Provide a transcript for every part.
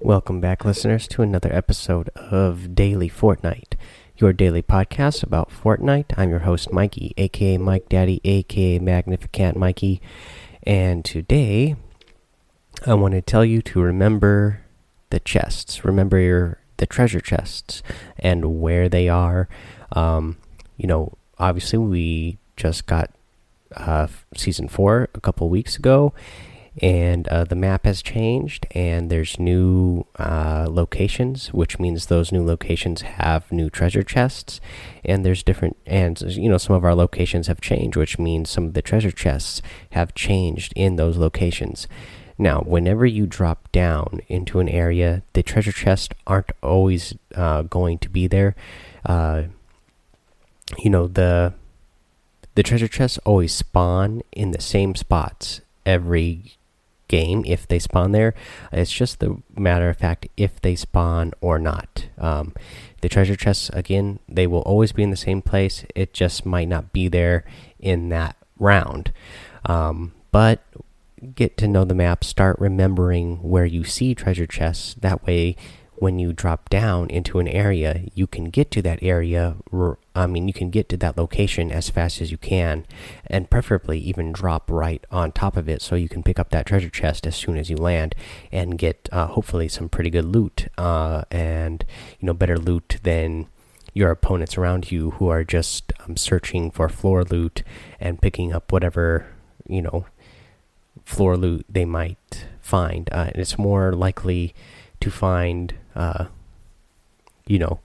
Welcome back, listeners, to another episode of Daily Fortnite, your daily podcast about Fortnite. I'm your host, Mikey, aka Mike Daddy, aka Magnificent Mikey, and today I want to tell you to remember the chests. Remember your the treasure chests and where they are. Um, you know, obviously we just got uh, season four a couple weeks ago, and uh, the map has changed, and there's new uh, locations, which means those new locations have new treasure chests, and there's different, and you know, some of our locations have changed, which means some of the treasure chests have changed in those locations. Now, whenever you drop down into an area, the treasure chests aren't always uh, going to be there. Uh, you know the the treasure chests always spawn in the same spots every game if they spawn there. It's just the matter of fact if they spawn or not. Um, the treasure chests, again, they will always be in the same place. It just might not be there in that round. Um, but get to know the map, start remembering where you see treasure chests. That way, when you drop down into an area, you can get to that area. I mean, you can get to that location as fast as you can, and preferably even drop right on top of it so you can pick up that treasure chest as soon as you land and get uh, hopefully some pretty good loot uh, and you know better loot than your opponents around you who are just um, searching for floor loot and picking up whatever you know floor loot they might find. Uh, and it's more likely to find, uh, you know,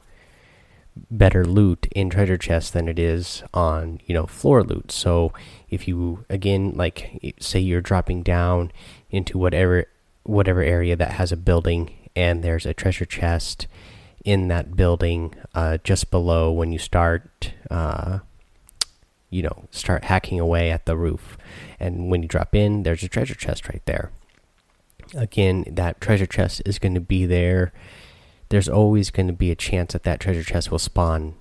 better loot in treasure chests than it is on, you know, floor loot. So if you, again, like, say you're dropping down into whatever whatever area that has a building and there's a treasure chest in that building uh, just below when you start uh, you know start hacking away at the roof and when you drop in there's a treasure chest right there again, that treasure chest is going to be there. There's always going to be a chance that that treasure chest will spawn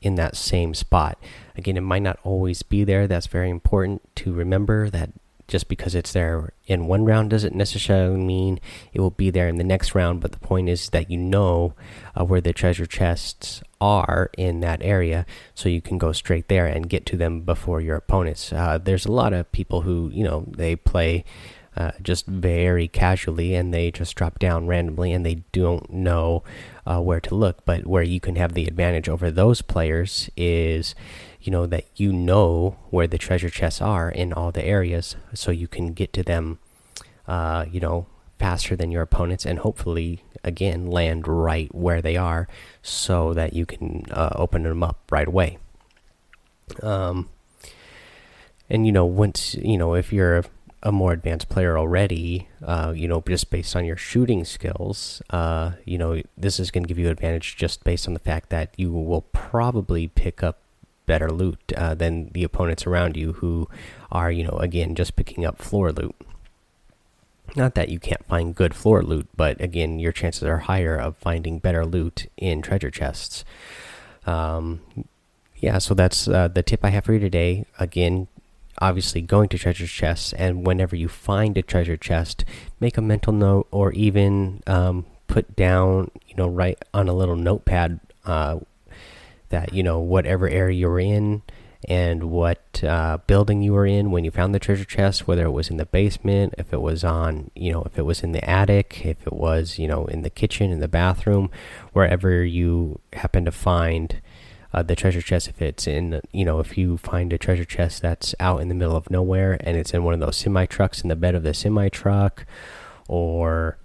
in that same spot. Again, it might not always be there. That's very important to remember that just because it's there in one round doesn't necessarily mean it will be there in the next round. But the point is that you know uh, where the treasure chests are in that area, so you can go straight there and get to them before your opponents. Uh, there's a lot of people who, you know, they play uh, just very casually and they just drop down randomly and they don't know uh, where to look. But where you can have the advantage over those players is, you know, that you know where the treasure chests are in all the areas, so you can get to them, uh, you know, faster than your opponents and hopefully again land right where they are so that you can uh, open them up right away. Um, and you know once you know if you're a more advanced player already, uh, you know, just based on your shooting skills, uh, you know, this is going to give you advantage just based on the fact that you will probably pick up better loot uh, than the opponents around you who are, you know, again, just picking up floor loot. Not that you can't find good floor loot, but again, your chances are higher of finding better loot in treasure chests. Um, yeah, so that's uh, the tip I have for you today. Again, obviously going to treasure chests and whenever you find a treasure chest make a mental note or even um, put down you know write on a little notepad uh, that you know whatever area you're in and what uh, building you were in when you found the treasure chest whether it was in the basement if it was on you know if it was in the attic if it was you know in the kitchen in the bathroom wherever you happen to find uh, the treasure chest if it's in you know if you find a treasure chest that's out in the middle of nowhere and it's in one of those semi trucks in the bed of the semi truck or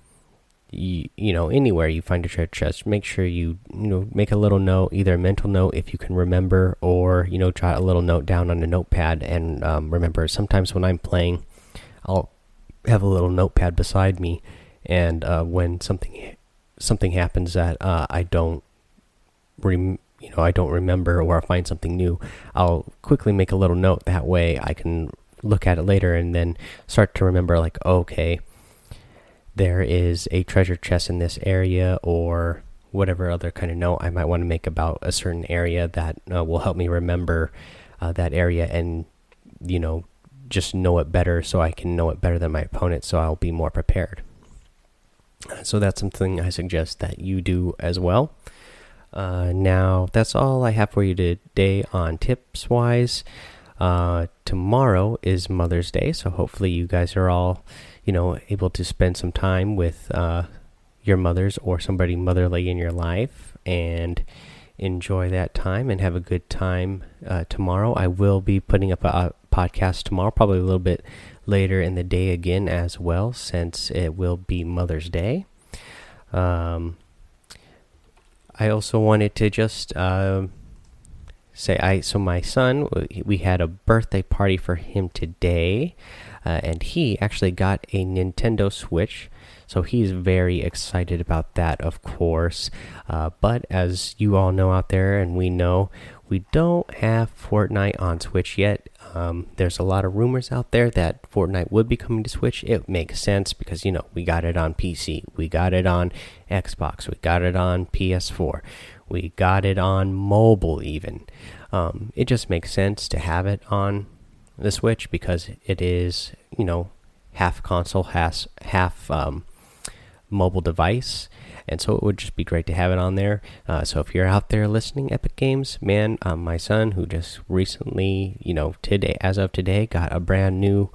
you, you know anywhere you find a treasure chest make sure you you know make a little note either a mental note if you can remember or you know jot a little note down on a notepad and um, remember. Sometimes when i'm playing i'll have a little notepad beside me and uh, when something something happens that uh, i don't rem you know I don't remember or I find something new, I'll quickly make a little note. That way I can look at it later and then start to remember like okay, there is a treasure chest in this area or whatever other kind of note I might want to make about a certain area that uh, will help me remember uh, that area and you know just know it better so I can know it better than my opponent so I'll be more prepared. So that's something I suggest that you do as well. Uh, now, that's all I have for you today on tips wise. Uh, tomorrow is Mother's Day, so hopefully you guys are all, you know, able to spend some time with uh, your mothers or somebody motherly in your life and enjoy that time and have a good time uh, tomorrow. I will be putting up a, a, podcast tomorrow, probably a little bit later in the day again as well, since it will be Mother's Day. Um, I also wanted to just uh, say I so my son we had a birthday party for him today, uh, and he actually got a Nintendo Switch. So he's very excited about that, of course. Uh, but as you all know out there, and we know, we don't have Fortnite on Switch yet. Um, there's a lot of rumors out there that Fortnite would be coming to Switch. It makes sense because, you know, we got it on PC, we got it on Xbox, we got it on PS4, we got it on mobile, even. Um, it just makes sense to have it on the Switch because it is, you know, half console, half, half um, mobile device and so it would just be great to have it on there. Uh, so if you're out there listening, Epic Games, man, um, my son who just recently, you know, today as of today, got a brand new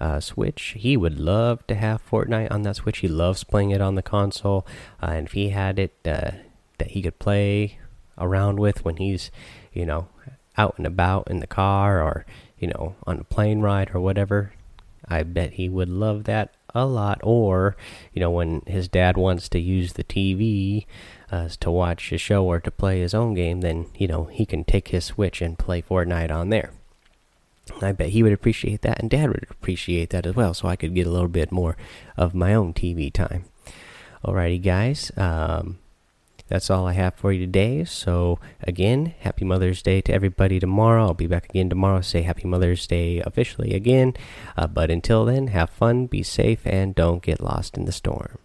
uh, Switch. He would love to have Fortnite on that Switch. He loves playing it on the console, uh, and if he had it uh, that he could play around with when he's, you know, out and about in the car or you know on a plane ride or whatever, I bet he would love that a lot. Or, you know, when his dad wants to use the TV uh, to watch a show or to play his own game, then, you know, he can take his Switch and play Fortnite on there. I bet he would appreciate that, and Dad would appreciate that as well, so I could get a little bit more of my own TV time. Alrighty, guys. Um, that's all I have for you today. So, again, happy Mother's Day to everybody tomorrow. I'll be back again tomorrow. Say happy Mother's Day officially again. Uh, but until then, have fun, be safe, and don't get lost in the storm.